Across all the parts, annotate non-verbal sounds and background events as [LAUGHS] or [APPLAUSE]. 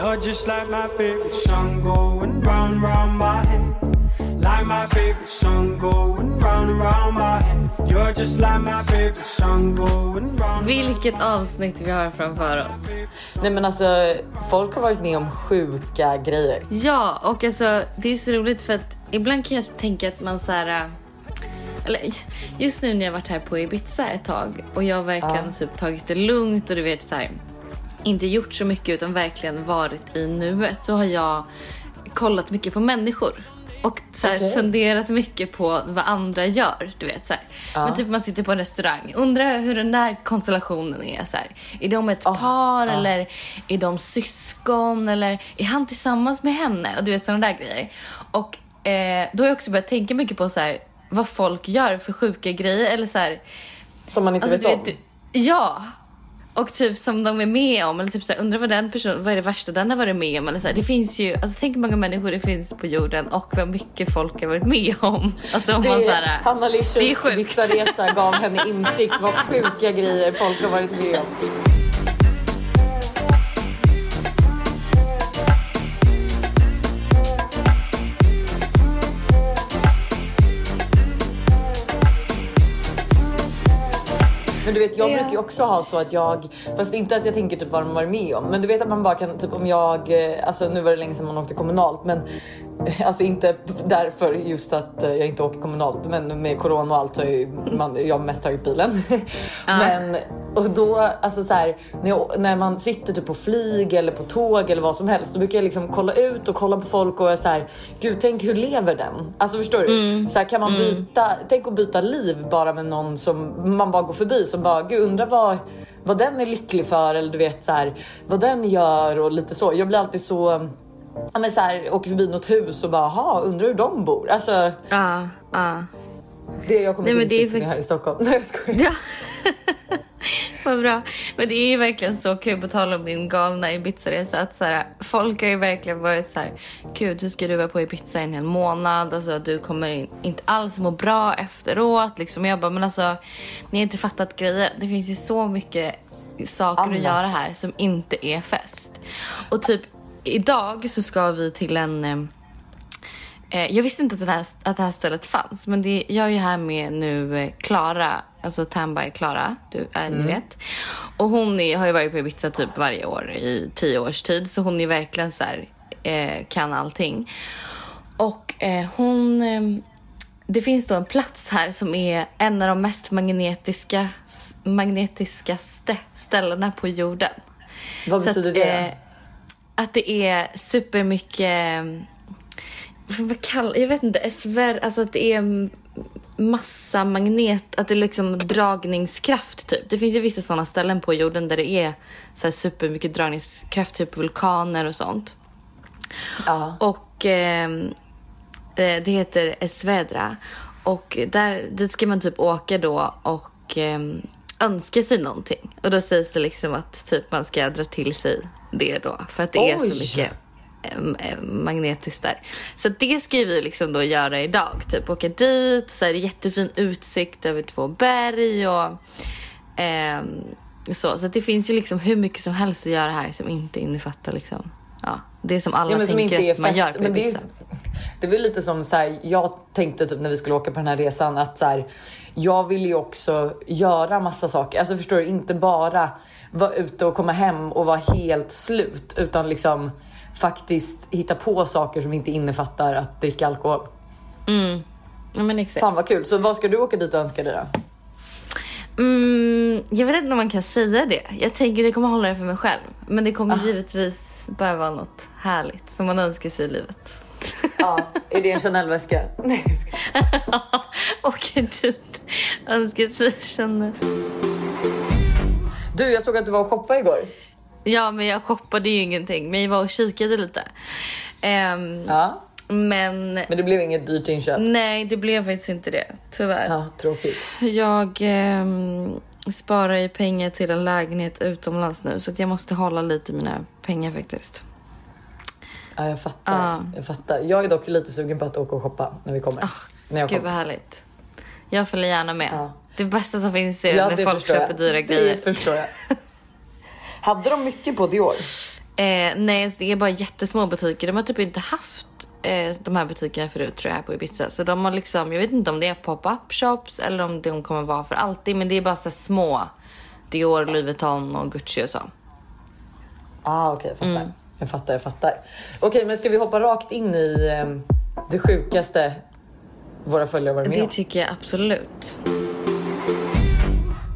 You're just like my favorite song going round round my head. Like my favorite song going round and round my head. You're just like my favorite song going round. Vilket avsnitt vi har framför oss. Nej men alltså folk har varit med om sjuka grejer. Ja, och alltså det är så roligt för att ibland kan jag tänka att man så här... äh, Eller just nu när jag varit här på Ibiza ett tag och jag har verkligen typ tagit det lugnt och du vet så här inte gjort så mycket utan verkligen varit i nuet så har jag kollat mycket på människor. Och så här, Okej. funderat mycket på vad andra gör. Du vet, så här. Men typ man sitter på en restaurang. Undrar hur den där konstellationen är. Så här. Är de ett par eller är de syskon? Eller är han tillsammans med henne? Och du vet sådana där grejer. Och eh, då har jag också börjat tänka mycket på så här, vad folk gör för sjuka grejer. Eller så här, Som man inte Alltså, vet om. ja. Och typ som de är med om. Eller typ så här, undrar vad den personen, vad är det värsta den har varit med om? Eller så här, det finns ju, alltså tänk hur många människor det finns på jorden och vad mycket folk har varit med om. Alltså om man Det så är, här, Hanna Licious sjukt. Ibiza-resa gav henne insikt vad sjuka grejer folk har varit med om. Du vet, jag brukar ju också ha så att jag, fast inte att jag tänker typ vad de varit med om, men du vet att man bara kan, typ om jag, eh, alltså nu var det länge sedan man åkte kommunalt, men eh, alltså inte därför just att eh, jag inte åker kommunalt, men med corona och allt så har ju man, jag mest tagit bilen. [LAUGHS] Men och då, alltså så här, när, jag, när man sitter typ på flyg eller på tåg eller vad som helst, då brukar jag liksom kolla ut och kolla på folk och så här, gud tänk hur lever den? Alltså förstår du? Så här, kan man byta, tänk att byta liv bara med någon som man bara går förbi som bara, gud undrar vad, vad den är lycklig för eller du vet så här, vad den gör och lite så. Jag blir alltid så, ja men så här, åker förbi något hus och bara, ha undrar hur de bor? Alltså Ja, ja. det jag kommer Nej, till insikt med här i Stockholm. [LAUGHS] Nej jag skojar. ja. [LAUGHS] [LAUGHS] Vad bra. Men det är ju verkligen så kul på tal om min galna Ibiza-resa att så här, folk har ju verkligen varit så här, gud hur ska du vara på Ibiza en hel månad? Alltså du kommer in, inte alls må bra efteråt. Liksom. Jag bara, men alltså ni har inte fattat grejen. Det finns ju så mycket saker Annat. att göra här som inte är fest. Och typ idag så ska vi till en jag visste inte att det, här, att det här stället fanns, men det, jag är ju här med nu eh, Klara, alltså Tamby Klara, du är ni vet. Och hon är, har ju varit på Ibiza typ varje år i tio års tid, så hon är verkligen så här, eh, kan allting. Och eh, hon, eh, det finns då en plats här som är en av de mest magnetiska, magnetiskaste ställena på jorden. Vad Så att, betyder det? eh, att det är supermycket... Vad kallar Jag vet inte. Svär, alltså att det är massa magnet... Att det är liksom dragningskraft typ. Det finns ju vissa sådana ställen på jorden där det är så här supermycket dragningskraft. Typ vulkaner och sånt. ja. Och ehm, eh, det heter Esvedra. Och där, dit ska man typ åka då och ehm, önska sig någonting. Och då sägs det liksom att typ man ska dra till sig det då. För att det är Oj. så mycket magnetiskt där. Så det ska ju vi liksom då göra idag. Typ åka dit, så är det jättefin utsikt över två berg och ehm, så. Så det finns ju liksom hur mycket som helst att göra här som inte innefattar liksom, ja, det som alla Ja, som tänker inte är att man gör på Men det, är, Ibiza. [LAUGHS] det är väl lite som så här, jag tänkte typ när vi skulle åka på den här resan att så här, jag vill ju också göra massa saker. Alltså förstår du, inte bara vara ute och komma hem och vara helt slut utan liksom faktiskt hitta på saker som inte innefattar att dricka alkohol. Ja, men exakt. Fan vad kul. Så vad ska du åka dit och önska dig då? Mm, jag vet inte om man kan säga det. Jag tänker det kommer hålla det för mig själv. Men det Ah. kommer givetvis bara vara något härligt som man önskar sig i livet. Ja, är det en Chanel-väska? [LAUGHS] Nej, jag skojar. Åka dit, önska sig känner. Du, jag såg att du var och shoppade igår. Ja, men jag shoppade ju ingenting. Men jag var och kikade lite. Ehm, Ja, Men men det blev inget dyrt inköp. nej, det blev faktiskt inte det. Tyvärr. Ja, tråkigt. Jag ehm, sparar ju pengar till en lägenhet utomlands nu så jag måste hålla lite mina pengar faktiskt. Ja, jag fattar. Ja. Jag fattar. Jag är dock lite sugen på att åka och shoppa när vi kommer. när jag Gud kommer. vad härligt. Jag följer gärna med. Ja. Det bästa som finns är Ja, när det folk köper jag. dyra grejer. Det förstår jag. [LAUGHS] Hade de mycket på Dior? Eh, nej, så det är bara jättesmå butiker. De har typ inte haft eh, de här butikerna förut tror jag här på Ibiza. Så de har liksom, jag vet inte om det är pop-up shops eller om de kommer vara för alltid. Men det är bara så små Dior, Louis Vuitton och Gucci och så. Ah, okej, jag fattar. Jag fattar, jag fattar. Okej, men ska vi hoppa rakt in i eh, det sjukaste våra följare varit med Det om? tycker jag absolut.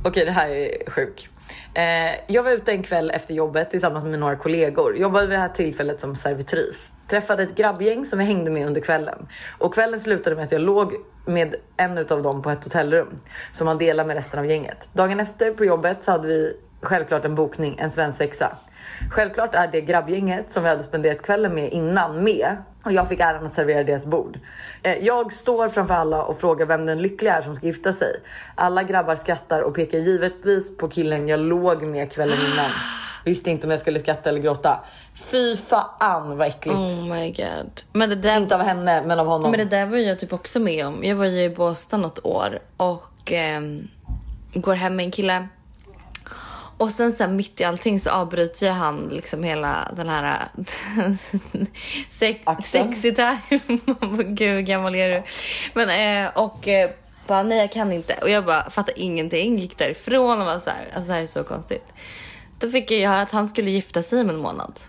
Okej, det här är sjuk. Eh, jag var ute en kväll efter jobbet tillsammans med några kollegor. Jobbade vid det här tillfället som servitris. Träffade ett grabbgäng som vi hängde med under kvällen. Och kvällen slutade med att jag låg med en utav dem på ett hotellrum som man delar med resten av gänget. Dagen efter på jobbet så hade vi självklart en bokning, en svensexa. Självklart är det grabbgänget som vi hade spenderat kvällen med innan med och jag fick äran att servera deras bord. Eh, Jag står framför alla och frågar vem den lyckliga är som ska gifta sig. Alla grabbar skrattar och pekar givetvis på killen jag låg med kvällen innan. [GASPS] Visste inte om jag skulle skratta eller gråta. Fy fan vad äckligt. Oh my god. Men det där, Inte av henne men av honom. men det där var jag typ också med om. Jag var ju i Båstad något år och ehm, går hem med en kille. Och sen så här, mitt i allting så avbryter jag han liksom hela den här [LAUGHS] sex, sexy time. [LAUGHS] Gud hur gammal är du? Men eh, och eh, bara nej jag kan inte. Och jag bara fattar ingenting. Gick därifrån och var så här, alltså det här är så konstigt. Då fick jag ju höra att han skulle gifta sig om en månad.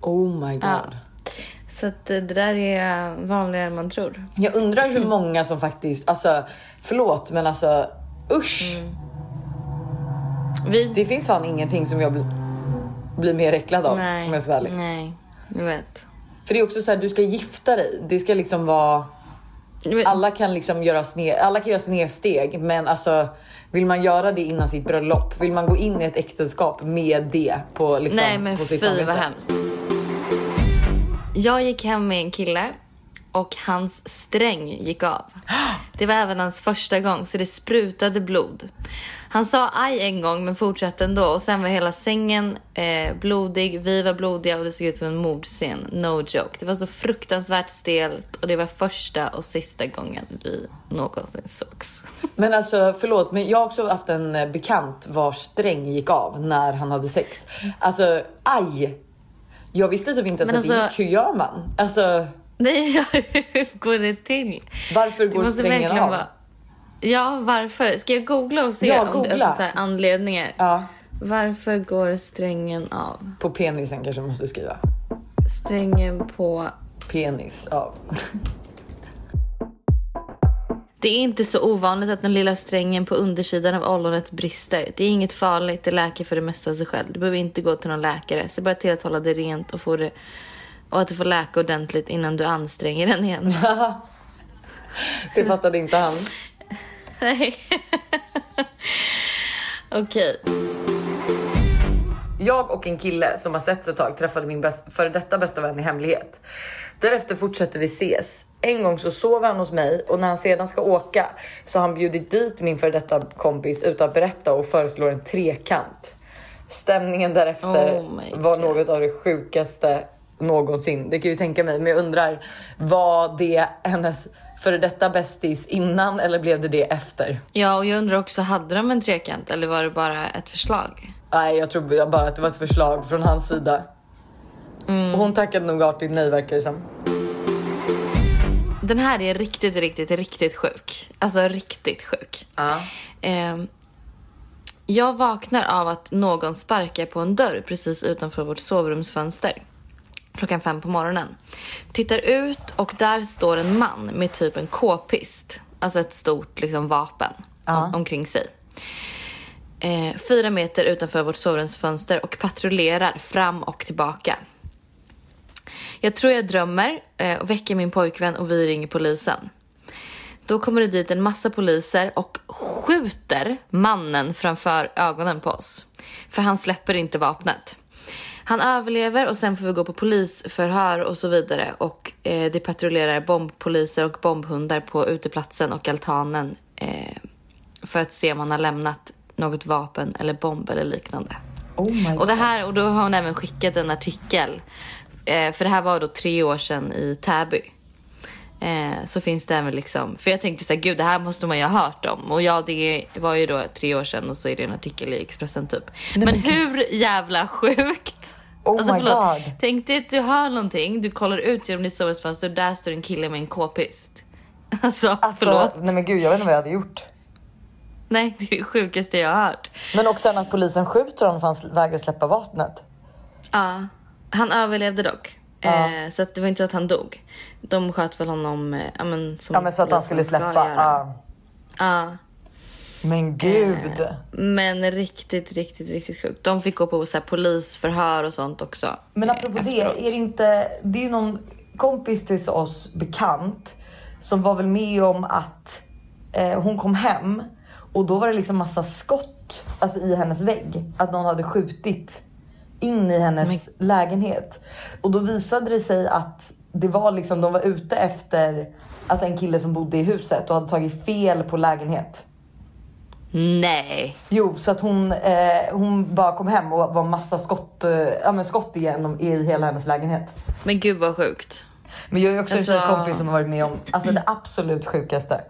Oh my god. Ja. Så att eh, det där är vanligare än man tror. Jag undrar hur många som faktiskt, alltså förlåt men alltså usch. Vi... Det finns fan ingenting som jag blir, blir mer äcklad av Nej, om jag ska vara ärlig. nej, jag vet. För det är också så här, du ska gifta dig. Det ska liksom vara alla kan liksom göra sne, alla kan göra snedsteg, men alltså vill man göra det innan sitt bröllop? Vill man gå in i ett äktenskap med det på liksom Nej men på fy sitt vad samvete? hemskt. Jag gick hem med en kille och hans sträng gick av. [GASPS] Det var även hans första gång så det sprutade blod. Han sa aj en gång men fortsatte ändå och sen var hela sängen eh, blodig, vi var blodiga och det såg ut som en mordscen. No joke. Det var så fruktansvärt stelt och det var första och sista gången vi någonsin sågs. [LAUGHS] Men alltså förlåt, men jag har också haft en eh, bekant vars sträng gick av när han hade sex. Alltså aj! Jag visste typ inte ens Men att det alltså- gick. Hur gör man? Alltså Nej, hur [LAUGHS] går det till? varför går strängen av? vara- Ja, varför? Ska jag googla och se Ja, om det, googla. alltså, så här, anledningar? Ja, Varför går strängen av? på penisen kanske måste skriva. Strängen på... Penis av. [LAUGHS] Det är inte så ovanligt att den lilla strängen på undersidan av ollonet brister. Det är inget farligt, det läker för det mesta av sig själv. Du behöver inte gå till någon läkare. Se bara till att hålla det rent och, få det, och att det får läka ordentligt innan du anstränger den igen. [LAUGHS] Det fattade inte han. [LAUGHS] Nej. [LAUGHS] Okej. Jag och en kille som har setts ett tag träffade min bäst, före detta bästa vän i hemlighet. Därefter fortsätter vi ses. En gång så sover han hos mig och när han sedan ska åka så har han bjudit dit min före detta kompis utan att berätta och föreslår en trekant. Stämningen därefter Oh var något av det sjukaste någonsin. Det kan jag ju tänka mig, men jag undrar var det hennes före detta bästis innan eller blev det det efter? Ja, och jag undrar också, hade de en trekant eller var det bara ett förslag? Nej, jag tror bara att det var ett förslag från hans sida. Och hon tackade nog artigt nej verkar det som. Den här är riktigt, riktigt, riktigt sjuk. Alltså riktigt sjuk. Ja. Ehm, jag vaknar av att någon sparkar på en dörr precis utanför vårt sovrumsfönster. Klockan fem på morgonen. Tittar ut och där står en man med typ en k-pist. Alltså ett stort liksom, vapen om, omkring sig. Eh, fyra meter utanför vårt sovrumsfönster och patrullerar fram och tillbaka. Jag tror jag drömmer eh, och väcker min pojkvän och vi ringer polisen. Då kommer det dit en massa poliser och skjuter mannen framför ögonen på oss. För han släpper inte vapnet. Han överlever och sen får vi gå på polisförhör och så vidare. Och eh, det patrullerar bombpoliser och bombhundar på uteplatsen och altanen. Eh, för att se om han har lämnat något vapen eller bomb eller liknande. Oh Och, det här, och då har hon även skickat en artikel. Eh, för det här var då tre år sedan i Täby. Eh, så finns det även liksom, för jag tänkte så här, gud det här måste man ju ha hört om. Och ja, det var ju då tre år sedan och så är det en artikel i Expressen typ. men, hur jävla sjukt? Oh my god. Tänk dig att du hör någonting, du kollar ut genom ditt sovrumsfönster och där står en kille med en k-pist. [LAUGHS] Alltså, Alltså, förlåt. nej men gud jag vet inte vad jag hade gjort. Nej, det är det sjukaste jag har hört. Men också att polisen skjuter honom för han vägrar släppa vapnet. Ja, han överlevde dock. Ja. Eh, så det var inte så att han dog. De sköt väl honom eh, ja, men, som Ja men så att han polisen skulle släppa. Ja. Ja, Men gud. men riktigt, riktigt, riktigt sjukt. De fick gå på så här, polisförhör och sånt också. Men eh, apropå efteråt. det, är det inte, det är ju någon kompis till oss bekant som var väl med om att eh, hon kom hem och då var det liksom massa skott alltså i hennes vägg. Att någon hade skjutit in i hennes lägenhet. Och då visade det sig att det var liksom, de var ute efter alltså en kille som bodde i huset och hade tagit fel på lägenhet. Nej. Jo, så att hon, eh, hon bara kom hem och var massa skott, eh, ja, men skott igenom i hela hennes lägenhet. Men gud vad sjukt. Men jag är också Alltså- en tjejkompis som har varit med om alltså det absolut sjukaste.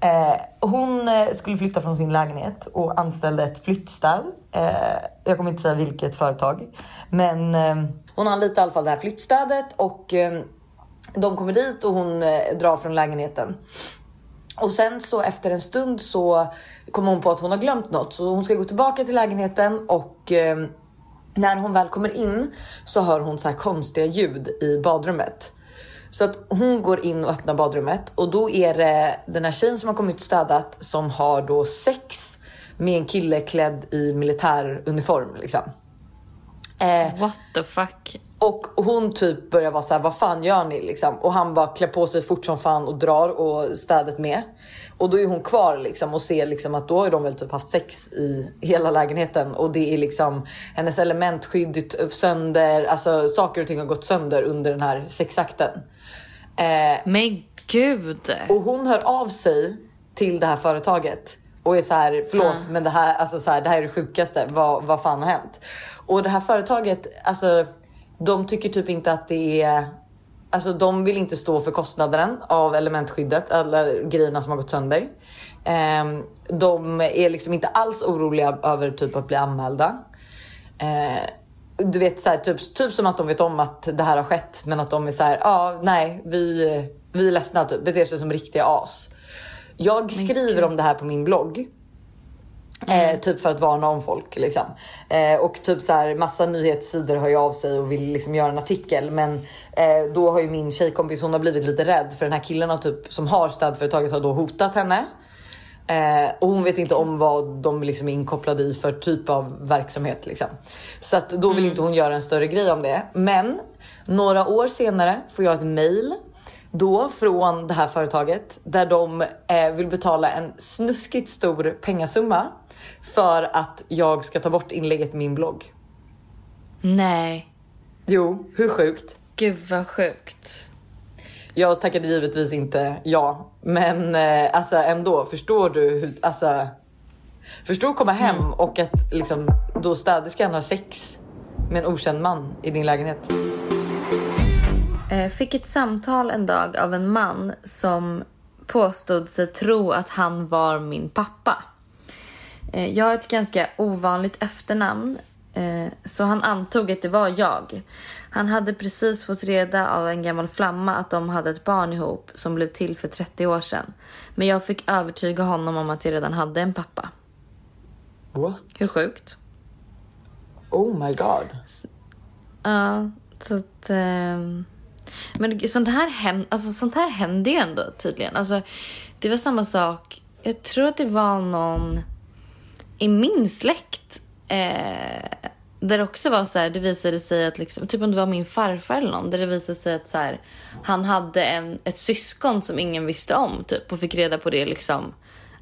Eh, hon eh, skulle flytta från sin lägenhet och anställde ett flyttstäd. Eh, jag kommer inte säga vilket företag. Men eh, hon anlitar i alla fall det här flyttstädet och eh, de kommer dit och hon eh, drar från lägenheten. Och sen så efter en stund så kommer hon på att hon har glömt något så hon ska gå tillbaka till lägenheten och eh, när hon väl kommer in så hör hon så här konstiga ljud i badrummet. Så att hon går in och öppnar badrummet och då är det den här tjejen som har kommit och städat som har då sex med en kille klädd i militäruniform liksom. Eh, What the fuck och hon typ börjar vara så här, vad fan gör ni liksom? Och han bara klär på sig fort som fan och drar och städet med. Och då är hon kvar liksom och ser liksom att då har de väl typ haft sex i hela lägenheten och det är liksom hennes elementskydd sönder, alltså saker och ting har gått sönder under den här sexakten. Eh, Men gud. och hon hör av sig till det här företaget och är så här, förlåt men det här, alltså så här, det här är det sjukaste, vad, vad fan har hänt? Och det här företaget, alltså de tycker typ inte att det är Alltså de vill inte stå för kostnaden av elementskyddet, alla grejerna som har gått sönder. Ehm, de är liksom inte alls oroliga över typ att bli anmälda. Eh, du vet så här, typ, typ som att de vet om att det här har skett men att de är så här, ja ah, nej vi, vi är ledsna typ, beter sig som riktiga as. Jag skriver om det här på min blogg. Eh, typ för att varna om folk liksom. Eh, och typ så här massa nyhetssidor hör ju av sig och vill liksom göra en artikel. Men eh, då har ju min tjejkompis hon har blivit lite rädd för den här killen har typ, som har städföretaget har då hotat henne. Eh, och hon vet inte om vad de liksom är inkopplade i för typ av verksamhet liksom. Så att då vill inte hon göra en större grej om det. Men några år senare får jag ett mail då från det här företaget där de eh, vill betala en snuskigt stor pengasumma för att jag ska ta bort inlägget i min blogg. Nej. Jo, hur sjukt? Gud vad sjukt. Jag tackade givetvis inte ja, men eh, alltså ändå förstår du hur alltså. Förstår att komma hem och att liksom då städerskan har sex med en okänd man i din lägenhet. Eh, fick ett samtal en dag av en man som påstod sig tro att han var min pappa. Eh, jag har ett ganska ovanligt efternamn eh, så han antog att det var jag. Han hade precis fått reda av en gammal flamma att de hade ett barn ihop som blev till för 30 år sedan. Men jag fick övertyga honom om att jag redan hade en pappa. What? Hur sjukt? Oh my god. Ja, så att... ehm, men sånt här, händer, alltså, sånt här händer ju ändå tydligen. Alltså, det var samma sak. Jag tror att det var någon i min släkt eh, där det också var så här, det visade sig att liksom, typ om det var min farfar eller någon, där det visade sig att så här, han hade en, ett syskon som ingen visste om typ och fick reda på det liksom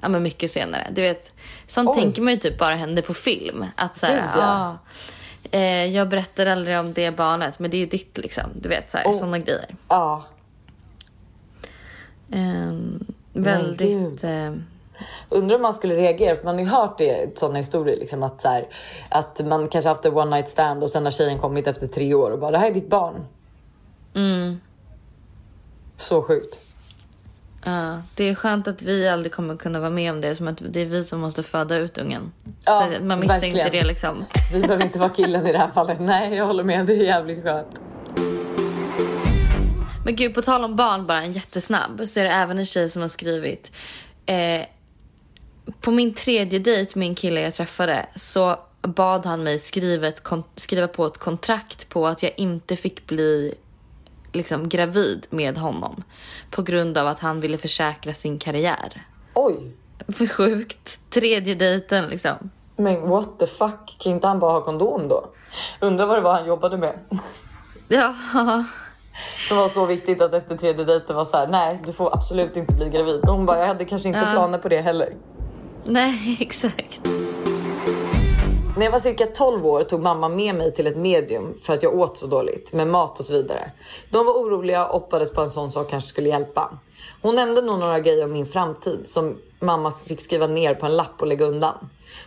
ja, men mycket senare. Du vet, sånt Oj. tänker man ju typ bara händer på film. Att så här, Gud, ja. ah, eh, jag berättar aldrig om det barnet men det är ditt liksom. Du vet så här, Oh. såna grejer. Ja. Ehm, väldigt... Eh, Undrar om man skulle reagera, för man har ju hört det, sådana historier. Liksom, att, så här, att man kanske haft en one night stand och sen har tjejen kommit efter tre år och bara det här är ditt barn. mm, Så sjukt. Ja, det är skönt att vi aldrig kommer kunna vara med om det. Som att det är vi som måste föda ut ungen. Ja, så man missar verkligen. inte det liksom. Vi behöver inte vara killen i det här fallet. Nej, jag håller med. Det är jävligt skönt. Men gud, på tal om barn, bara en jättesnabb, så är det även en tjej som har skrivit. Eh, på min tredje dejt med en kille jag träffade så bad han mig skriva, ett, skriva på ett kontrakt på att jag inte fick bli liksom gravid med honom på grund av att han ville försäkra sin karriär. Oj, För sjukt. Tredje dejten liksom. men what the fuck? Kan inte han bara ha kondom då? Undrar vad det var han jobbade med. Ja, [LAUGHS] Som var så viktigt att efter tredje dejten var så här: nej du får absolut inte bli gravid. Och hon bara, jag hade kanske inte Ja. planer på det heller. nej [LAUGHS] exakt. När jag var cirka 12 år tog mamma med mig till ett medium för att jag åt så dåligt med mat och så vidare. De var oroliga och hoppades på en sån sak kanske skulle hjälpa. Hon nämnde nog några grejer om min framtid som mamma fick skriva ner på en lapp och lägga undan.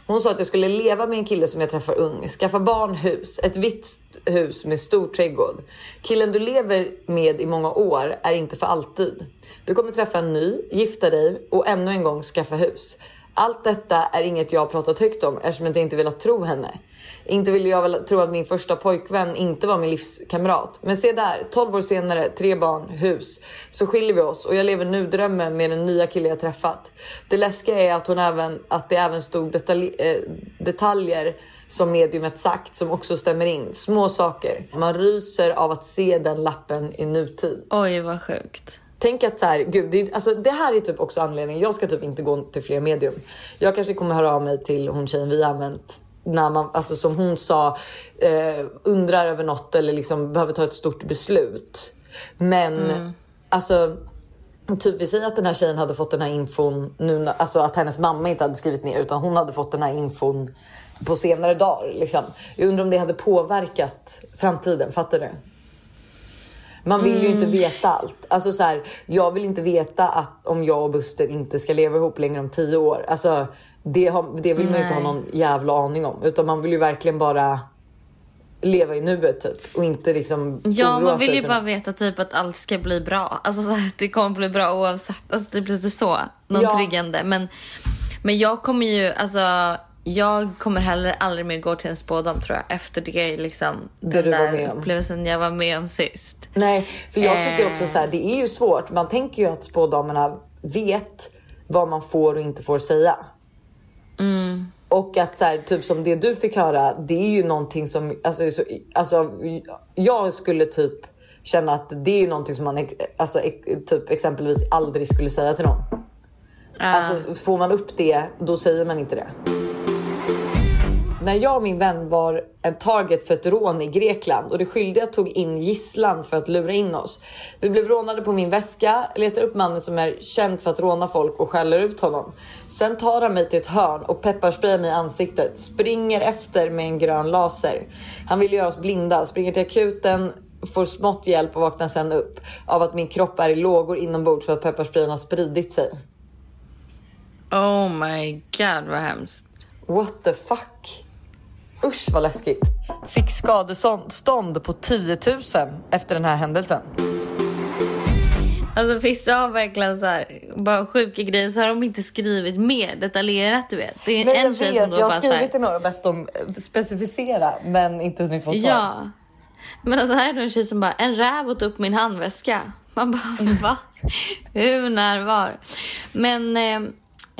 Hon sa att jag skulle leva med en kille som jag träffar ung, skaffa barn, hus, ett vitt hus med stor trädgård. Killen du lever med i många år är inte för alltid. Du kommer träffa en ny, gifta dig och ännu en gång skaffa hus. Allt detta är inget jag har pratat högt om eftersom jag inte velat tro henne. Inte ville jag väl tro att min första pojkvän inte var min livskamrat. Men se där, 12 år senare, tre barn, hus. Så skiljer vi oss och jag lever nu drömmen med den nya kille jag träffat. Det läskiga är att, hon även, att det även stod detalj, eh, detaljer som mediumet sagt som också stämmer in. Små saker. Man ryser av att se den lappen i nutid. Oj, vad sjukt. Tänk att så här, gud, det, alltså, det här är typ också anledningen. Jag ska typ inte gå till fler medium. Jag kanske kommer höra av mig till hon tjejen vi har använt när man, alltså som hon sa, eh, undrar över något eller liksom behöver ta ett stort beslut. Men alltså, typ vi säger att den här tjejen hade fått den här infon nu, alltså att hennes mamma inte hade skrivit ner utan hon hade fått den här infon på senare dagar. Liksom. Jag undrar om det hade påverkat framtiden, fattar du? Man vill ju inte veta allt. Alltså så här, jag vill inte veta att om jag och Buster inte ska leva ihop längre om tio år. Alltså, det, har, det vill man ju inte ha någon jävla aning om. Utan man vill ju verkligen bara leva i nuet typ. Och inte liksom Ja, man vill ju bara något. veta typ att allt ska bli bra. Alltså så här, det kommer bli bra oavsett. Alltså typ lite så. Någon Ja. tryggande. Men, men jag kommer ju, alltså jag kommer heller aldrig mer gå till en spådam tror jag. Efter det liksom. Det du den var där med om. upplevelsen jag var med om sist. Nej, för jag tycker också Eh. så här, det är ju svårt. Man tänker ju att spådamerna vet vad man får och inte får säga. Och att så här, typ som det du fick höra, det är ju någonting som, alltså, så, alltså jag skulle typ känna att det är ju någonting som man alltså, typ exempelvis aldrig skulle säga till någon. Alltså får man upp det, då säger man inte det. När jag och min vän var en target för ett rån i Grekland och det skyldiga tog in gisslan för att lura in oss. Vi blev rånade på min väska, letar upp mannen som är känd för att råna folk och skäller ut honom. Sen tar han mig till ett hörn och pepparsprayar mig i ansiktet, springer efter med en grön laser. Han vill göra oss blinda, springer till akuten, får smått hjälp och vaknar sen upp av att min kropp är i lågor inombords för att pepparsprayen har spridit sig. Oh my god vad hemskt. What the fuck? Usch vad läskigt. Fick skadestånd på 10 000 efter den här händelsen. Alltså vissa har verkligen så här, bara sjuka grejer så har de inte skrivit mer detaljerat du vet. Det är Nej, en tjej vet, som då jag har skrivit till några och bett dem eh, specificera men inte hunnit få svar. Ja. Men alltså här är det en tjej som bara, en räv åt upp min handväska. Man bara, [LAUGHS] va? Hur, när, var? Men eh,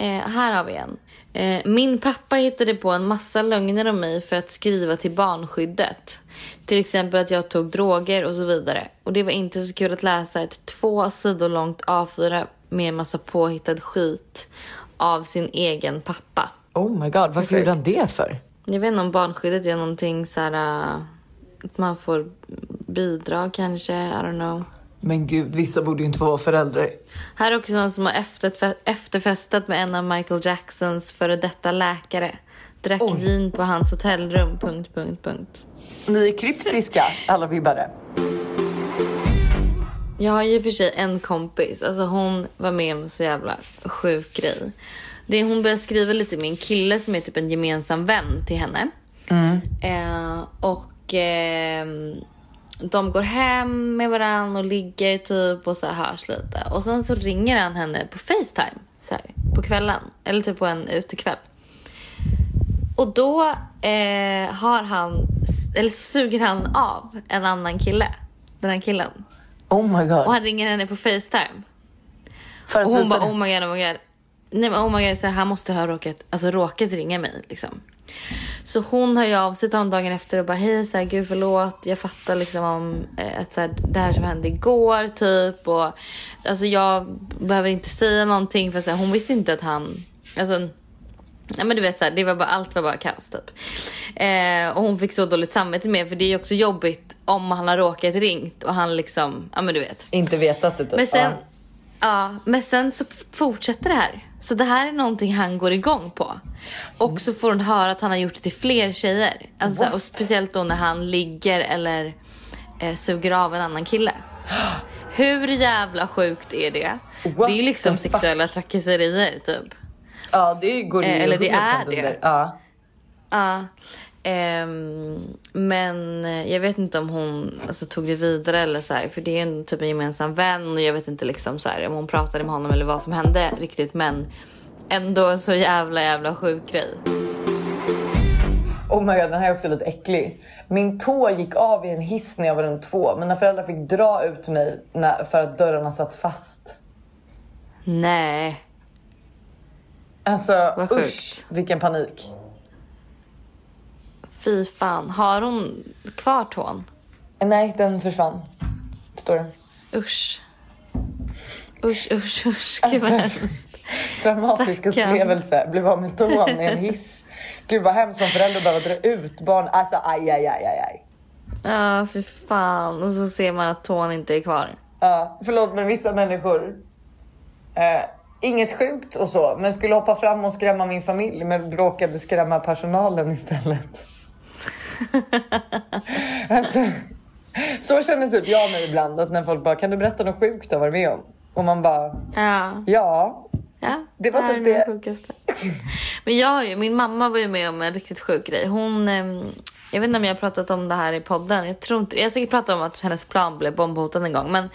eh, här har vi en. Eh, min pappa hittade på en massa lögner om mig för att skriva till barnskyddet. Till exempel att jag tog droger och så vidare. Och det var inte så kul att läsa ett två sidor långt A4 med en massa påhittad skit av sin egen pappa. Oh my god, varför gjorde han det för? Jag vet inte om barnskyddet är någonting så här... äh, Att man får bidrag kanske, I don't know. Men gud, vissa borde ju inte få vara föräldrar. Här är också någon som har efterfe- efterfestat med en av Michael Jacksons före detta läkare. Drack Oj. vin på hans hotellrum, punkt, punkt, punkt. Ni är kryptiska, alla vibbare. Jag har ju för sig en kompis, alltså hon var med om så jävla sjuk grej. Det är, hon började skriva lite med en kille som är typ en gemensam vän till henne. Eh, och ehm, de går hem med varandra och ligger typ och så här hörs lite. Och sen så ringer han henne på Facetime så här, på kvällen. Eller typ på en utekväll. Och då eh, har han, eller suger han av en annan kille. Den här killen. Oh my god. Och han ringer henne på Facetime. För Och hon bara oh my god, oh my god. Nej men oh my god, så här, han måste ha råkat, alltså råkat ringa mig liksom. Så hon hör ju av sig till honom dagen efter och bara hej så här, gud förlåt, jag fattar liksom om eh, att så här, det här som hände igår typ och alltså jag behöver inte säga någonting för så här, hon visste inte att han, alltså Ja men du vet såhär, det var bara, allt var bara kaos typ. Eh, och hon fick så dåligt samvete med för det är ju också jobbigt om han har råkat ringt och han liksom, ja men du vet. Inte vetat det typ. Men sen, Ja. ja, men sen så fortsätter det här. Så det här är någonting han går igång på. Och så får hon höra att han har gjort det till fler tjejer. Alltså, och speciellt då när han ligger eller eh, suger av en annan kille. Hur jävla sjukt är det? What det är ju liksom the fuck? sexuella trakasserier typ. Ja det går ju Eh, eller det 100% är det. Ja. Ja. Ehm, men jag vet inte om hon alltså, tog det vidare eller så här, för det är en typ en gemensam vän och jag vet inte liksom så här, om hon pratade med honom eller vad som hände riktigt men ändå en så jävla jävla sjuk grej. Oh my god, den här är också lite äcklig. Min tå gick av i en hiss när jag var runt två. Mina föräldrar fick dra ut mig när, för att dörrarna satt fast. Nej. Alltså Vad usch, sjukt. vilken panik. Fy fan. Har hon kvar tån? Nej, den försvann. Står det. Usch. Usch, usch, usch. Gud vad Alltså, hemskt. Traumatisk Stackarn. upplevelse. Blev av med tån i en [LAUGHS] hiss. Gud vad hemskt som förälder att behöva dra ut barn. Alltså aj, aj, aj, aj, aj. Ja, fy fan. Och så ser man att tån inte är kvar. Ja, förlåt men vissa människor. Eh, inget sjukt och så, men skulle hoppa fram och skrämma min familj men råkade skrämma personalen istället. [LAUGHS] alltså, så känner typ jag mig ibland att när folk bara kan du berätta något sjukt du har varit med om? Och man bara Ja. ja. Ja, Det var här typ det. sjukaste. Men jag har ju, min mamma var ju med om en riktigt sjuk grej. Hon, ehm, jag vet inte om jag har pratat om det här i podden. Jag tror inte, jag har säkert pratat om att hennes plan blev bombhotad en gång. Men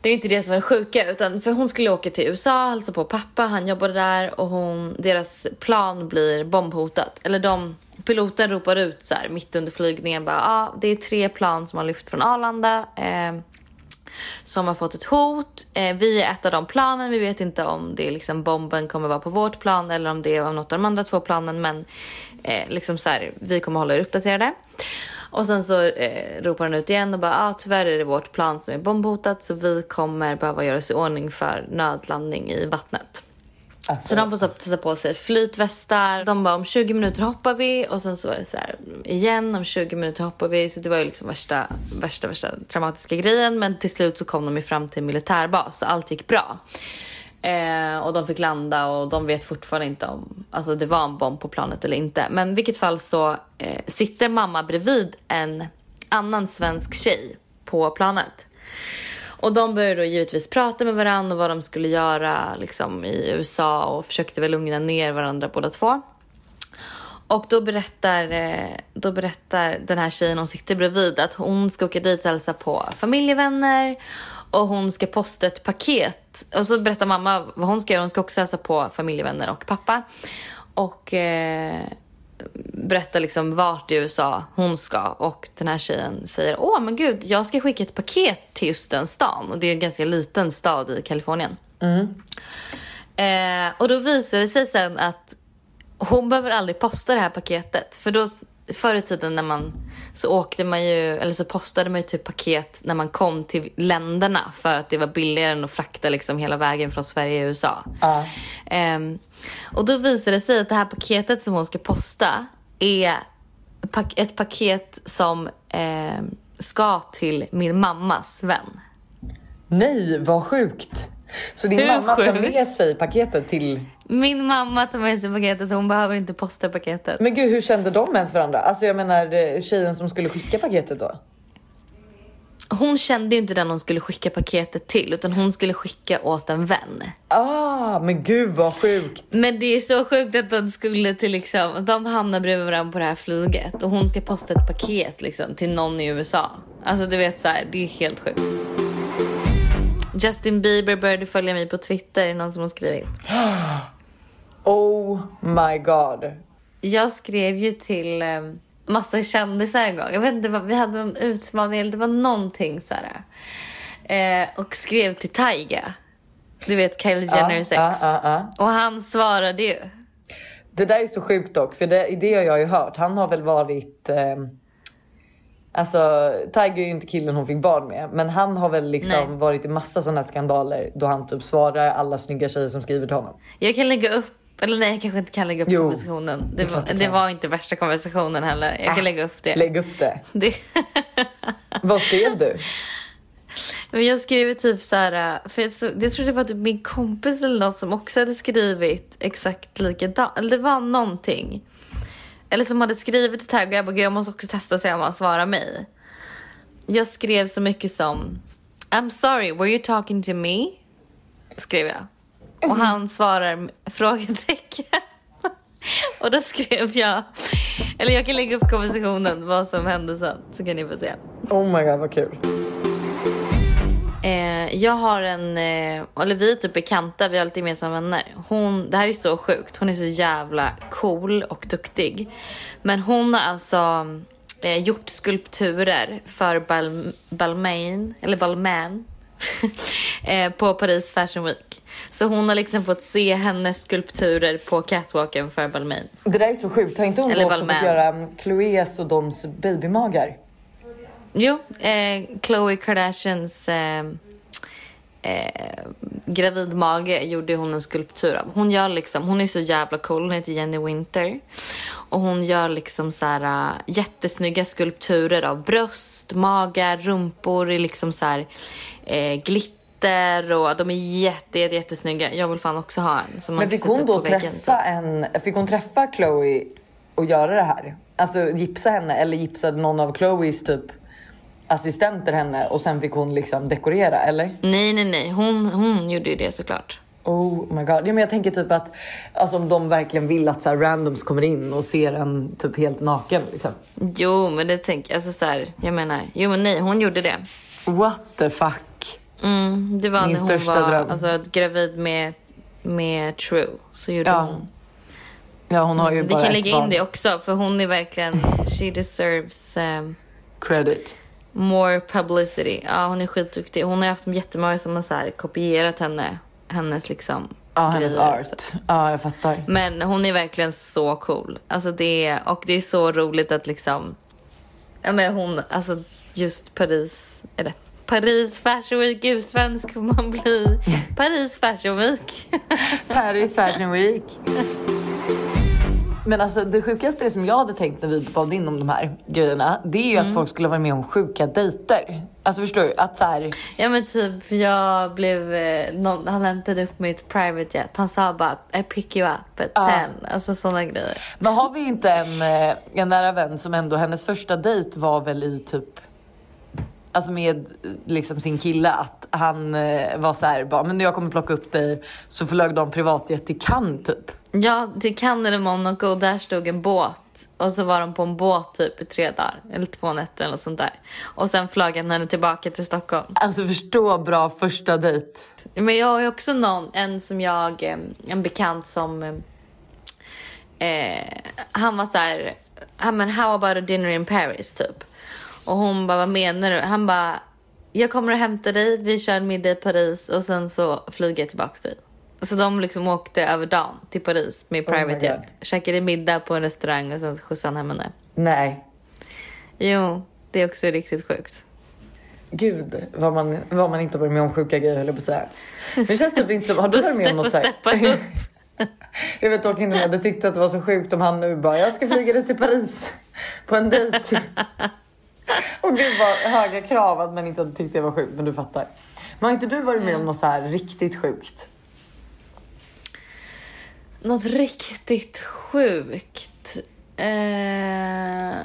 det är inte det som är det sjuka. Utan för hon skulle åka till USA, hälsa på pappa, han jobbade där. Och hon, deras plan blir bombhotat. Eller de, piloten ropar ut så här mitt under flygningen. Bara, ah, det är tre plan som har lyft från Arlanda. Eh, som har fått ett hot. Eh, vi är ett av de planen. Vi vet inte om det är liksom bomben kommer vara på vårt plan eller om det är av något av de andra två planen. Men eh, liksom så här, vi kommer hålla er uppdaterade. Och sen så eh, ropar han ut igen och bara ah, tyvärr är det vårt plan som är bombhotat så vi kommer behöva göra oss i ordning för nödlandning i vattnet. Alltså, Så de får sätta på sig flytvästar. De bara om 20 minuter hoppar vi och sen så var det så här igen om 20 minuter hoppar vi. Så det var ju liksom värsta, värsta, värsta traumatiska grejen. Men till slut så kom de ju fram till en militärbas så allt gick bra. Eh, och de fick landa och de vet fortfarande inte om alltså det var en bomb på planet eller inte. Men i vilket fall så eh, sitter mamma bredvid en annan svensk tjej på planet. Och de började då givetvis prata med varandra och vad de skulle göra liksom, i USA och försökte väl lugna ner varandra båda två. Och då berättar, eh, då berättar den här tjejen hon sitter bredvid att hon ska åka dit och hälsa på familjevänner och hon ska posta ett paket. Och så berättar mamma vad hon ska göra. Hon ska också hälsa på familjevänner och pappa. Och eh, berättar liksom vart i USA hon ska och den här tjejen säger åh men gud jag ska skicka ett paket till just den stan och det är en ganska liten stad i Kalifornien. Eh, och då visar det sig sen att hon behöver aldrig posta det här paketet för då förr i tiden när man så åkte man ju eller så postade man ju typ paket när man kom till länderna för att det var billigare än att frakta liksom hela vägen från Sverige till USA. Ja. Ehm, och då visar det sig att det här paketet som hon ska posta är ett paket som ehm, ska till min mammas vän. Nej, vad sjukt. Så din Hur mamma tar sjukt? med sig paketet till... Min mamma tar med sig paketet hon behöver inte posta paketet. Men gud, hur kände de ens varandra? Alltså jag menar eh, tjejen som skulle skicka paketet då? Hon kände ju inte den hon skulle skicka paketet till utan hon skulle skicka åt en vän. Ah, men gud vad sjukt. Men det är så sjukt att de skulle till liksom, de hamnar bredvid varandra på det här flyget och hon ska posta ett paket liksom till någon i USA. Alltså du vet så här, det är helt sjukt. Justin Bieber började följa mig på Twitter, är det någon som har skrivit. [GASPS] Oh my god. Jag skrev ju till eh, massa kändisar en gång. Jag vet inte, vi hade en utmaning eller det var någonting så här. Eh, och skrev till Tyga. Du vet Kylie Jenners ex. ja, ja, ja. Och han svarade ju. Det där är så sjukt dock, för det, det har jag ju hört. Han har väl varit... Eh, alltså, Tiger är ju inte killen hon fick barn med, men han har väl liksom Nej. varit i massa sådana skandaler då han typ svarar alla snygga tjejer som skriver till honom. Jag kan lägga upp, eller nej jag kanske inte kan lägga upp Jo, konversationen. Det, var, det var inte värsta konversationen heller. Jag kan Äh, lägga upp det. Lägg upp det. [LAUGHS] det. [LAUGHS] Vad skrev du? Men jag skrev typ så här, för jag, så, jag tror det var typ min kompis eller något som också hade skrivit exakt likadant. Eller det var någonting. Eller som hade skrivit till Tagg och jag bara, "Gud, jag måste också testa och se om han svarar mig. Jag skrev så mycket som I'm sorry, were you talking to me? Skrev jag. Och han svarar frågetecken. Och då skrev jag, eller jag kan lägga upp konversationen vad som hände sen så kan ni få se. Oh my god vad kul. Eh, jag har en, eh, eller vi är typ bekanta, vi har lite gemensamma vänner. Hon, det här är så sjukt, hon är så jävla cool och duktig. Men hon har alltså eh, gjort skulpturer för Bal Balmain, eller Balmain, [LAUGHS] eh, på Paris Fashion Week. Så hon har liksom fått se hennes skulpturer på catwalken för Balmain. Det där är så sjukt. Har inte hon Eller också fått Balmain. göra um, Chloés och Doms babymagar? Jo, eh, Khloe Kardashians eh, eh, gravidmage gjorde hon en skulptur av. Hon gör liksom, hon är så jävla cool, hon heter Jenny Winter. Och hon gör liksom så här äh, jättesnygga skulpturer av bröst, magar, rumpor i liksom så här eh, glitter och de är jätte, jätte, jättesnygga. Jag vill fan också ha en. Som man Men fick hon då väggen, träffa en, fick hon träffa Chloe och göra det här? Alltså gipsa henne eller gipsade någon av Chloes typ assistenter henne och sen fick hon liksom dekorera eller? Nej, nej, nej. Hon, hon gjorde ju det såklart. Oh my god. Ja, men jag tänker typ att alltså, om de verkligen vill att så här, randoms kommer in och ser en typ helt naken liksom. Jo, men det tänker alltså så här, jag menar, jo men nej, hon gjorde det. What the fuck? Mm, det var Min när hon största var dröm. alltså, gravid med, med True. Så gjorde Ja, hon. Ja hon har ju Vi bara kan ett lägga in barn. det också för hon är verkligen, she deserves um, Credit. more publicity. Ja, hon är skitduktig. Hon har haft jättemånga som har så här, kopierat henne, hennes liksom Ja hennes art. Ja jag fattar. Men hon är verkligen så cool. Alltså det är, och det är så roligt att liksom, ja men hon, alltså just Paris, eller Paris Fashion Week, gud svensk får man bli. [LAUGHS] Paris Fashion Week. Paris Fashion Week. Men alltså det sjukaste som jag hade tänkt när vi bad in om de här grejerna, det är ju Mm. att folk skulle vara med om sjuka dejter. Alltså förstår du? Att så här, Ja men typ jag blev, eh, någon, han hämtade upp mitt private jet. Han sa bara I pick you up at Ja. 10. Alltså sådana grejer. men har vi inte en, eh, en nära vän som ändå, hennes första dejt var väl i typ Alltså med liksom sin kille att han eh, var så här, bara, men jag kommer plocka upp dig så flög de privatjet till Cannes typ. Ja, till Cannes eller Monaco och där stod en båt. Och så var de på en båt typ i tre dagar. Eller två nätter eller sånt där. Och sen flög han henne tillbaka till Stockholm. Alltså förstå bra första dejt. Men jag har ju också någon, en som jag, eh, en bekant som eh, eh, han var så här, "Ah, men how about a dinner in Paris typ. Och hon bara, vad menar du? Han bara, jag kommer och hämtar dig, vi kör middag i Paris och sen så flyger jag tillbaks dig. Så de liksom åkte över dagen till Paris med Oh private jet. Käkade middag på en restaurang och sen skjutsade han hem henne. Nej. Jo, det är också riktigt sjukt. Gud vad man, vad man inte varit med om sjuka grejer höll jag på att säga. Men det känns typ inte som, har du varit med om något får så steppa här? upp. [LAUGHS] Jag vet dock inte om jag hade tyckt att det var så sjukt om han nu bara, jag ska flyga dig till Paris på en dejt. [LAUGHS] Och gud vad höga krav att man inte hade tyckt det var sjukt, men du fattar. Men har inte du varit med om något så här riktigt sjukt? Något riktigt sjukt. Eh...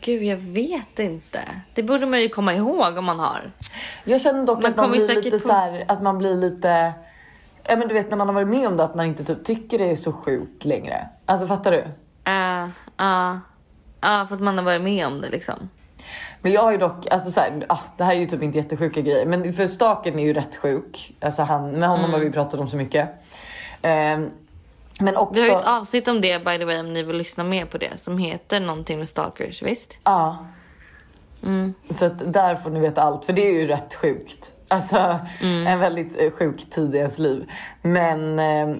Gud, jag vet inte. Det borde man ju komma ihåg om man har. Jag känner dock Man att man blir lite på- så här, att man blir lite, ja men du vet när man har varit med om det att man inte typ tycker det är så sjukt längre. Alltså fattar du? Ja, ja. Ja, för att man har varit med om det liksom. Men jag har ju dock, alltså så här, ah, det här är ju typ inte jättesjuka grejer, men för Staken är ju rätt sjuk. Alltså han, med honom har vi pratat om så mycket. Ehm, men också... Vi har ju ett avsnitt om det by the way om ni vill lyssna mer på det som heter någonting med stalkers, visst? Ja. Så att där får ni veta allt, för det är ju rätt sjukt. Alltså en väldigt eh, sjuk tid i ens liv. Men eh,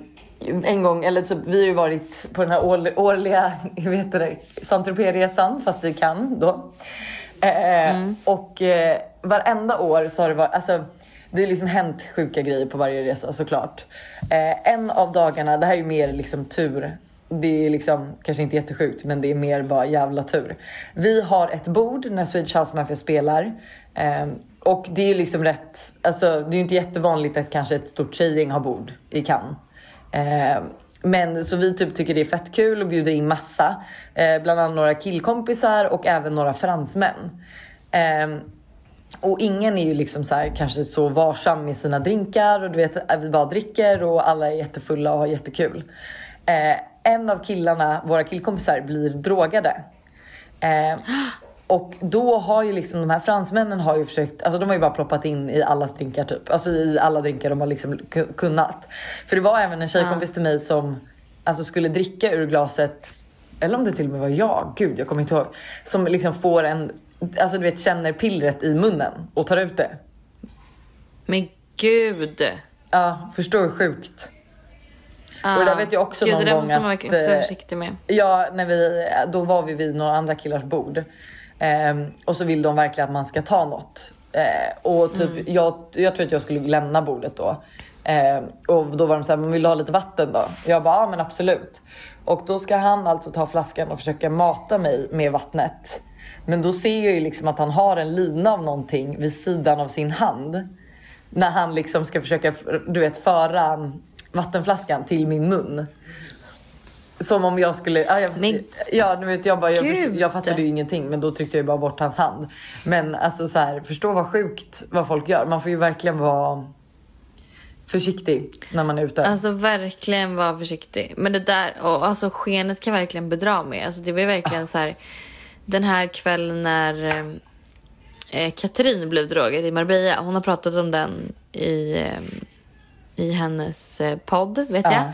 en gång, eller typ, vi har ju varit på den här årli- årliga, [LAUGHS] det, Saint-Tropez-resan, fast i Cannes då. Eh, Och eh, varenda år så har det varit, alltså det har liksom hänt sjuka grejer på varje resa såklart. Eh, en av dagarna, det här är ju mer liksom tur. Det är liksom kanske inte jättesjukt, men det är mer bara jävla tur. Vi har ett bord när Swedish House Mafia spelar. Eh, och det är liksom rätt, alltså det är ju inte jättevanligt att kanske ett stort tjejgäng har bord i Cannes. Eh, men så vi typ tycker det är fett kul och bjuder in massa. Eh, bland annat några killkompisar och även några fransmän. Eh, och ingen är ju liksom så här kanske så varsam med sina drinkar och du vet vi bara dricker och alla är jättefulla och har jättekul. Eh, en av killarna, våra killkompisar, blir drogade. [GASPS] Eh, och då har ju liksom de här fransmännen har ju försökt, alltså de har ju bara ploppat in i allas drinkar typ. Alltså i alla drinkar de har liksom ku- kunnat. För det var även en tjejkompis till mig som alltså skulle dricka ur glaset, eller om det till och med var jag, gud jag kommer inte ihåg. Som liksom får en, alltså du vet känner pillret i munnen och tar ut det. Men gud! Ja, förstår hur sjukt. Ah, Och det där vet jag också gud, någon det där gång måste man vara eh, försiktig med. Ja, när vi, då var vi vid några andra killars bord. Ehm, och så vill de verkligen att man ska ta något. Eh, och typ, jag, jag tror att jag skulle lämna bordet då. Ehm, och då var de så här, men vill du ha lite vatten då? Jag bara, ja men absolut. Och då ska han alltså ta flaskan och försöka mata mig med vattnet. Men då ser jag ju liksom att han har en lina av någonting vid sidan av sin hand. När han liksom ska försöka, du vet, föra vattenflaskan till min mun. Som om jag skulle, ja, jag, Men ja vet jag bara, jag, jag fattade ju ingenting men då tryckte jag ju bara bort hans hand. Men alltså så här, förstå vad sjukt vad folk gör. Man får ju verkligen vara försiktig när man är ute. Alltså verkligen vara försiktig. Men det där, och alltså skenet kan verkligen bedra med. Alltså det var verkligen så här. Den här kvällen när eh, Katrin blev drogad i Marbella. Hon har pratat om den i, eh, i hennes eh, podd, vet Ja. jag.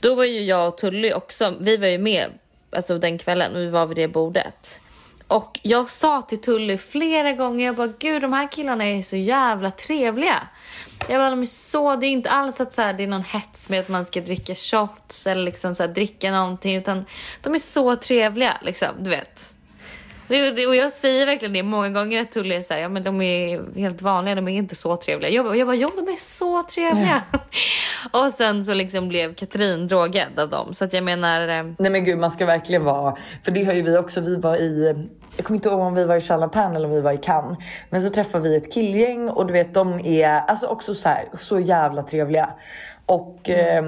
Då var ju jag och Tully också, vi var ju med alltså den kvällen och vi var vid det bordet. Och jag sa till Tully flera gånger, jag bara gud de här killarna är så jävla trevliga. Jag bara de är så, det är inte alls att så här, det är någon hets med att man ska dricka shots eller liksom så här, dricka någonting utan de är så trevliga liksom, du vet. Och jag säger verkligen det många gånger att Tully är så här, ja men de är helt vanliga, de är inte så trevliga. Jag bara, jag bara jo de är så trevliga. [LAUGHS] och sen så liksom blev Katrin drogad av dem. Så att jag menar, eh, Nej men gud man ska verkligen vara, för det har ju vi också, vi var i, jag kommer inte ihåg om vi var i Chalapan eller om vi var i Cannes. Men så träffade vi ett killgäng och du vet de är alltså också så här, så jävla trevliga. Och eh,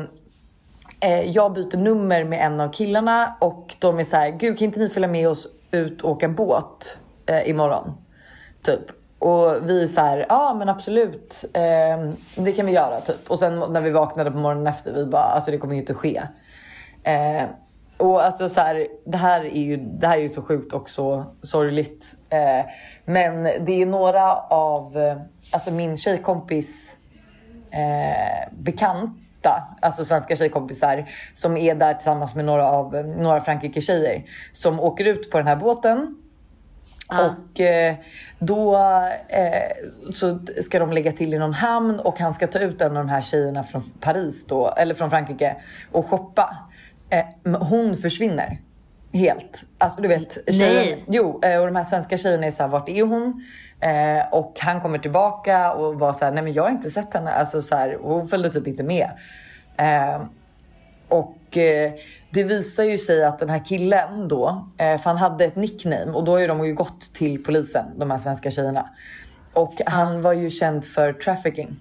eh, jag byter nummer med en av killarna och de är så här, gud kan inte ni följa med oss ut och åka båt eh, imorgon? Typ. Och vi är så här, ja men absolut, eh, det kan vi göra typ. Och sen när vi vaknade på morgonen efter, vi bara, alltså det kommer ju inte ske. Eh, och alltså så här, det här är ju, det här är ju så sjukt och så sorgligt. Eh, men det är några av, eh, alltså min tjejkompis eh, bekanta, alltså svenska tjejkompisar som är där tillsammans med några av några Frankrike tjejer som åker ut på den här båten. Och eh, då eh, så ska de lägga till i någon hamn och han ska ta ut en av de här tjejerna från Paris då, eller från Frankrike och shoppa. Eh, hon försvinner helt. Alltså du vet. Tjejen, Nej. Jo, eh, och de här svenska tjejerna är så här, vart är hon? Eh, och han kommer tillbaka och var så här, nej men jag har inte sett henne. Alltså så här, och hon följde typ inte med. Eh, och eh, det visar ju sig att den här killen då, eh, för han hade ett nickname och då har ju de ju gått till polisen, de här svenska tjejerna. Och han var ju känd för trafficking.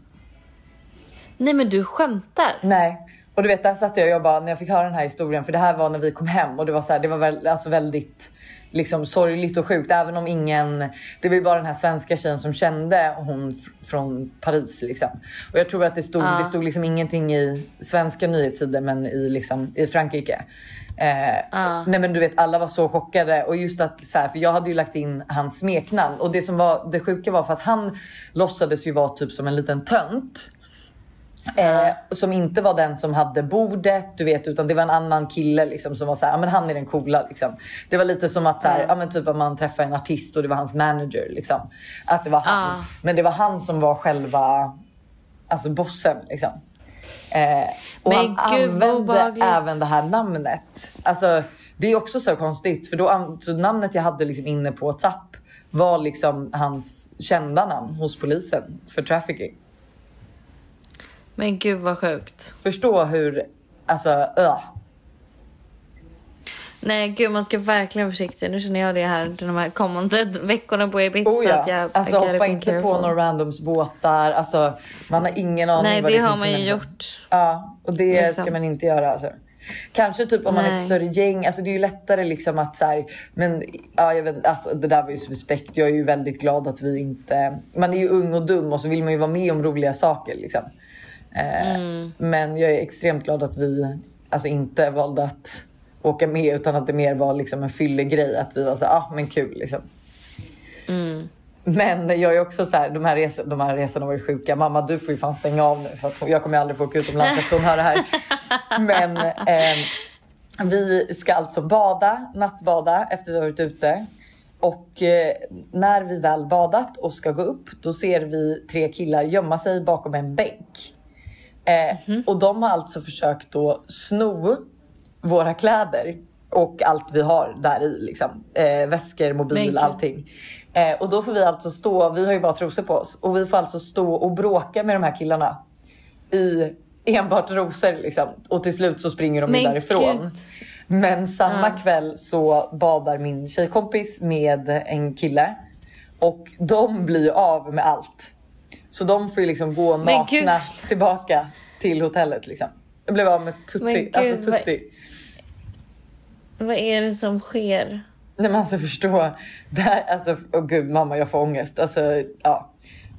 nej men du skämtar. Nej. Och du vet, där satt jag och jag bara, när jag fick höra den här historien, för det här var när vi kom hem och det var så här, det var väl, alltså väldigt liksom sorgligt och sjukt. Även om ingen, det var ju bara den här svenska tjejen som kände hon från Paris liksom. Och jag tror att det stod, Ja. det stod liksom ingenting i svenska nyhetssidor men i, liksom, i Frankrike. Eh, Ja. Nej men du vet alla var så chockade och just att så här, för jag hade ju lagt in hans smeknamn och det som var det sjuka var för att han låtsades ju vara typ som en liten tönt. Eh, som inte var den som hade bordet, du vet, utan det var en annan kille liksom, som var så här, ja, men han är den coola. Liksom. Det var lite som att, så här, ja, men typ att man träffar en artist och det var hans manager. Liksom. Att det var han. Ah. Men det var han som var själva alltså bossen. Liksom. Eh, och Men han gud, använde även det här namnet. Alltså, det är också så konstigt för då, så namnet jag hade liksom inne på WhatsApp var liksom hans kända namn hos polisen för trafficking. Men gud vad sjukt. Förstå hur, alltså öh. Nej gud man ska verkligen vara försiktig. Nu känner jag det här de här kommande veckorna på Ibiza. Oh ja. att jag Alltså hoppa inte careful. på några randoms båtar. Alltså, man har ingen aning Nej vad det det har man ju gjort. Ja, och det Liksom. ska man inte göra. Alltså. Kanske typ om man är ett större gäng. Alltså det är ju lättare liksom att så här, men ja, jag vet, alltså, det där var ju suspekt. Jag är ju väldigt glad att vi inte, man är ju ung och dum och så vill man ju vara med om roliga saker liksom. Eh, Mm. Men jag är extremt glad att vi alltså inte valde att åka med utan att det mer var liksom en fyllegrej. Att vi var så ah men kul liksom. Mm. Men jag är också så här, de här, res- de här resorna var ju sjuka. Mamma du får ju fan stänga av nu för att hon- jag kommer aldrig få åka utomlands efter hon hör det här. [LAUGHS] Men eh, vi ska alltså bada, nattbada efter vi har varit ute. Och eh, när vi väl badat och ska gå upp då ser vi tre killar gömma sig bakom en bänk. Eh, Och de har alltså försökt då sno våra kläder och allt vi har där i liksom. Eh, väskor, mobil, allting. Eh, och då får vi alltså stå, vi har ju bara trosor på oss och vi får alltså stå och bråka med de här killarna i enbart rosor liksom. Och till slut så springer de Men därifrån. gud. Men samma Ja. kväll så badar min tjejkompis med en kille och de blir av med allt. Så de får ju liksom gå nakna tillbaka till hotellet liksom. Jag blev av med Men tutti. gud, alltså vad- tutti. Vad är det som sker? Nej men alltså förstå. Det här, alltså, åh gud mamma jag får ångest. Alltså ja.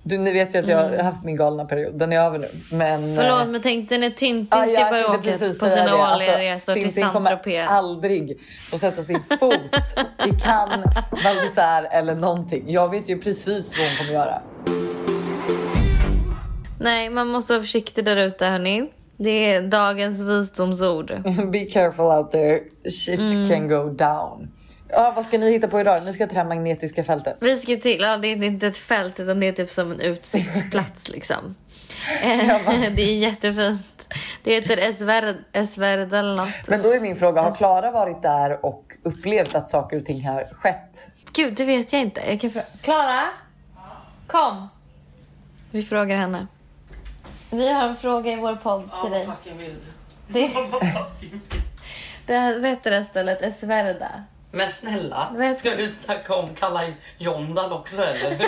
Du, ni vet ju att jag har haft min galna period. Den är över nu. Men, Mm. Förlåt eh, men tänkte ni Tintin ja, ska börja åka på sina årliga Alltså, resor till Tintin kommer Saint-Tropez? aldrig få sätta sin [LAUGHS] fot i Cannes, Val eller någonting. Jag vet ju precis vad hon kommer göra. Nej man måste vara försiktig där ute hörni. Det är dagens visdomsord. [LAUGHS] Be careful out there. Shit Mm. can go down. Ja, vad ska ni hitta på idag? Ni ska till det här magnetiska fältet. Vi ska till, ja det är inte ett fält utan det är typ som en utsiktsplats [LAUGHS] liksom. [LAUGHS] Det är jättefint. Det heter Esverd eller något. Men då är min fråga, har Klara varit där och upplevt att saker och ting har skett? Gud det vet jag inte. Jag kan Klara? Kom. Vi frågar henne. Vi har en fråga i vår podd till dig. fucking vill du? Det, [LAUGHS] det här, vad heter det stället? Esverda. Men snälla, Vet- ska du snacka om kalla Jondal också eller?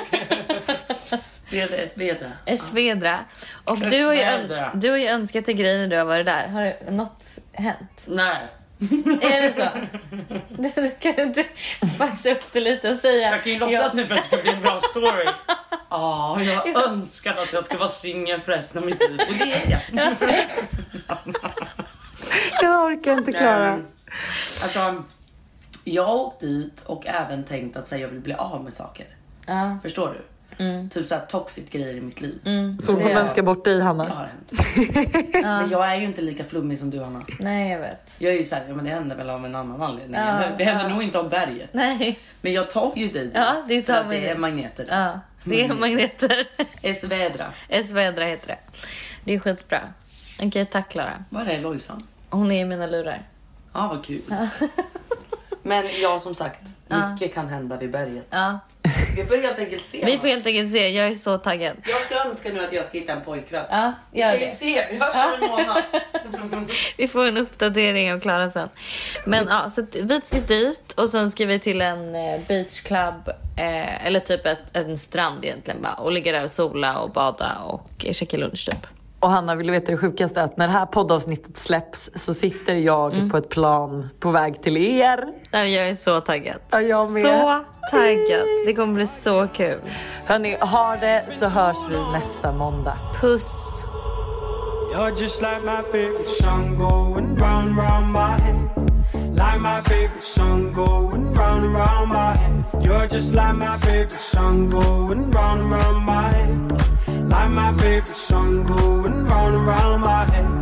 Vedra, Vedra. Esvedra. Och du har, ju du har ju önskat dig grejer när du har varit där. Har något hänt? Nej, [LAUGHS] Är det så? [LAUGHS] Du kan du inte spice upp det lite och säga... jag kan ju låtsas nu för att det ska bli en bra story. Ja, jag önskar att jag skulle vara singel för resten av mitt liv och det är jag. Jag orkar inte Nej, Alltså, jag har åkt dit och även tänkt att säga jag vill bli av med saker. Ja. Förstår du? Typ såhär toxic grejer i mitt liv. Så hon Det- önskar bort dig Det Hanna. har hänt. [LAUGHS] Men jag är ju inte lika flummig som du Hanna. Nej, jag vet. Jag är ju såhär, ja men det händer väl av en annan anledning. Ja, det händer ja. nog inte av berget. Nej. Men jag tar ju dig dit. Ja, det tar för att det är magneter där. Ja, det är magneter. [LAUGHS] Esvedra. Esvedra heter det. Det är skitbra. Okej, tack Klara. Var är Lojsan? Hon är i mina lurar. Ja, vad kul. [LAUGHS] Men ja, som sagt, mycket kan hända vid berget. Ja. Vi får helt enkelt se. Vi får helt enkelt se. Jag är så taggad. Jag ska önska nu att jag ska hitta en pojkvän. Ja, Vi kan ju se, vi hörs om en månad. [LAUGHS] Vi får en uppdatering av Klara sen. Men ja, så vi ska dit och sen ska vi till en eh, beachclub eh, eller typ ett, en strand egentligen bara och ligga där och sola och bada och käka lunch typ. Och Hanna, vill du veta det sjukaste? Att när det här poddavsnittet släpps så sitter jag Mm. på ett plan på väg till er. Jag är så taggad. Ja, jag med. Så taggad. Det kommer bli så kul. Hörni, ha det så hörs vi nästa måndag. Puss. You're just like my favorite song going round round my head. Like my favorite song going round and round my head. You're just like my favorite song going round and round my head. Like my favorite song going round and round my head.